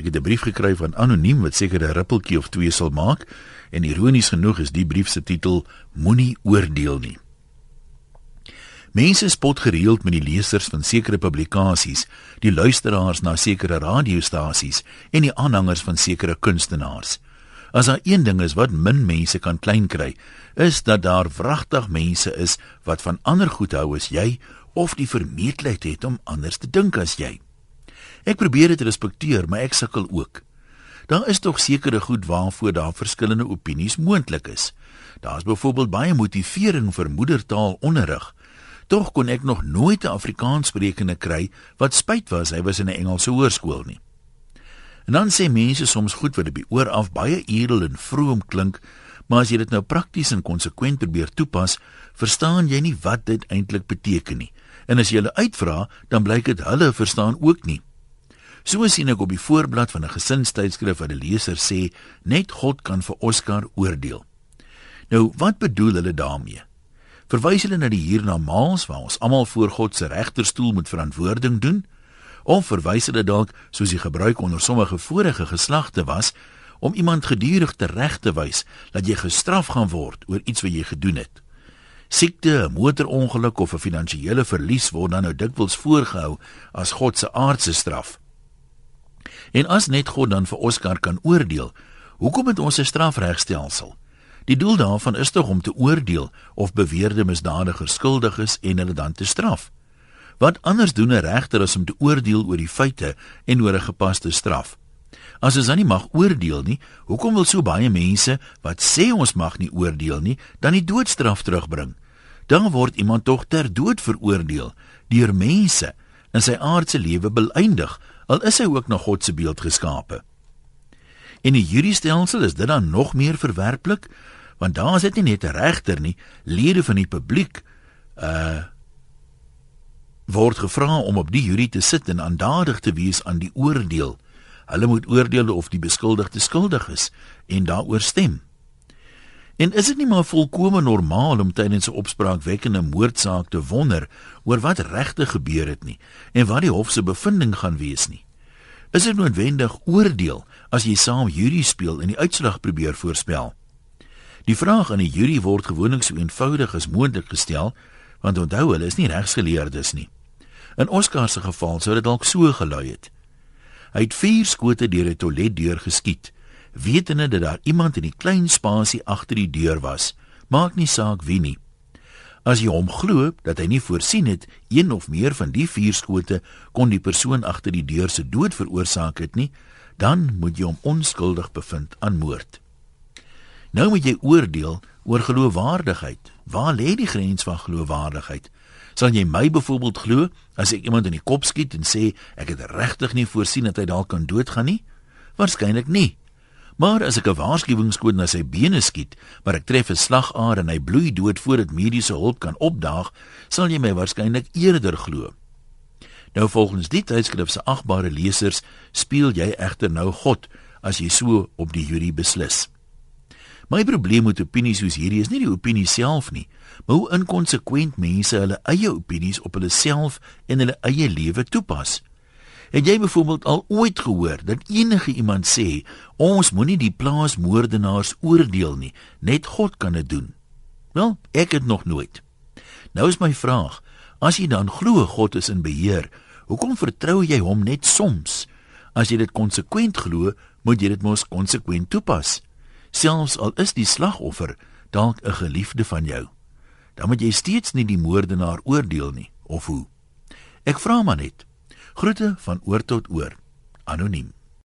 Ek het 'n brief gekry van anoniem wat seker 'n rippeltjie of twee sal maak en ironies genoeg is die brief se titel Moenie oordeel nie. Mense spot gereeld met die lesers van sekere publikasies, die luisteraars na sekere radiostasies en die aanhangers van sekere kunstenaars. As daar een ding is wat min mense kan klein kry, is dat daar wragtig mense is wat van ander goed hou as jy of die vermeetheid het om anders te dink as jy. Ek probeer dit respekteer, maar ek sukkel ook. Daar is tog sekere goed waarvoor daar verskillende opinies moontlik is. Daar's byvoorbeeld baie motivering vir moedertaalonderrig. Tog kon ek nog nooit 'n Afrikaanssprekende kry wat spyt was hy was in 'n Engelse hoërskool nie. En dan sê mense soms goed wat op die oor af baie edel en vroom klink, maar as jy dit nou prakties en konsekwent probeer toepas, verstaan jy nie wat dit eintlik beteken nie. En as jy hulle uitvra, dan blyk dit hulle verstaan ook nie. So sien ek op die voorblad van 'n gesinstydskrif wat 'n leser sê net God kan vir Oscar oordeel. Nou, wat bedoel hulle daarmee? Verwys hulle na die hiernamaals waar ons almal voor God se regterstoel moet verantwoording doen? Of verwys hulle dalk soos die gebruik onder sommige vorige geslagte was om iemand gedurig te reg te wys dat jy gestraf gaan word oor iets wat jy gedoen het? Siekte, motorongeluk of 'n finansiële verlies word dan nou dikwels voorgehou as God se aardse straf. En as net God dan vir Oscar kan oordeel, hoekom het ons 'n strafregstelsel? Die doel daarvan is tog om te oordeel of beweerde misdadigers skuldig is en hulle dan te straf. Wat anders doen 'n regter as om te oordeel oor die feite en oor 'n gepaste straf? As ons dan nie mag oordeel nie, hoekom wil so baie mense wat sê ons mag nie oordeel nie, dan die doodstraf terugbring? Dan word iemand tog ter dood veroordeel deur mense in sy aardse lewe beëindig al is hy ook na God se beeld geskape. In die juriestelsel is dit dan nog meer verwerplik, want daar is dit nie net 'n regter nie, lede van die publiek uh word gevra om op die jury te sit en aandadig te wees aan die oordeel. Hulle moet oordeel of die beskuldigde skuldig is en daaroor stem. En is dit nie maar volkome normaal om tydens 'n opspraakwekkende moordsaak te wonder oor wat regtig gebeur het nie en wat die hof se bevinding gaan wees nie? Is dit noodwendig oordeel as jy saam jury speel en die uitslag probeer voorspel? Die vraag aan die jury word gewoonlik so eenvoudig as moontlik gestel, want onthou hulle is nie regsgeleerdes nie. In Oscar se geval sou dit dalk so gelui het: Hy het vier skote deur 'n toiletdeur geskiet wetende dat daar iemand in die klein spasie agter die deur was. Maak nie saak wie nie. As jy hom glo dat hy nie voorsien het een of meer van die vier skote kon die persoon agter die deur se dood veroorsaak het nie, dan moet jy hom onskuldig bevind aan moord. Nou moet jy oordeel oor geloofwaardigheid. Waar lê die grens van geloofwaardigheid? Sal jy my byvoorbeeld glo as ek iemand in die kop skiet en sê ek het regtig nie voorsien dat hy dalk kan doodgaan nie? Waarskynlik nie. Maar as ek 'n waarskuwingskoot na sy bene skiet, maar ek tref 'n slagaar en hy bloei dood voordat mediese hulp kan opdaag, sal jy my waarskynlik eerder glo. Nou volgens die tydskrif se agbare lesers, speel jy egter nou God as jy so op die jury beslis. My probleem met opinies soos hierdie is nie die opinie self nie, maar hoe inkonsekwent mense hulle eie opinies op hulle self en hulle eie lewe toepas. Het jy byvoorbeeld al ooit gehoor dat enige iemand sê ons moenie die plaasmoordenaars oordeel nie, net God kan dit doen? Wel, ek het nog nooit. Nou is my vraag, as jy dan glo God is in beheer, hoekom vertrou jy hom net soms? As jy dit konsekwent glo, moet jy dit mos konsekwent toepas. Selfs al is die slagoffer dalk 'n geliefde van jou, dan moet jy steeds nie die moordenaar oordeel nie, of hoe? Ek vra maar net. Groete van oor tot oor. Anoniem.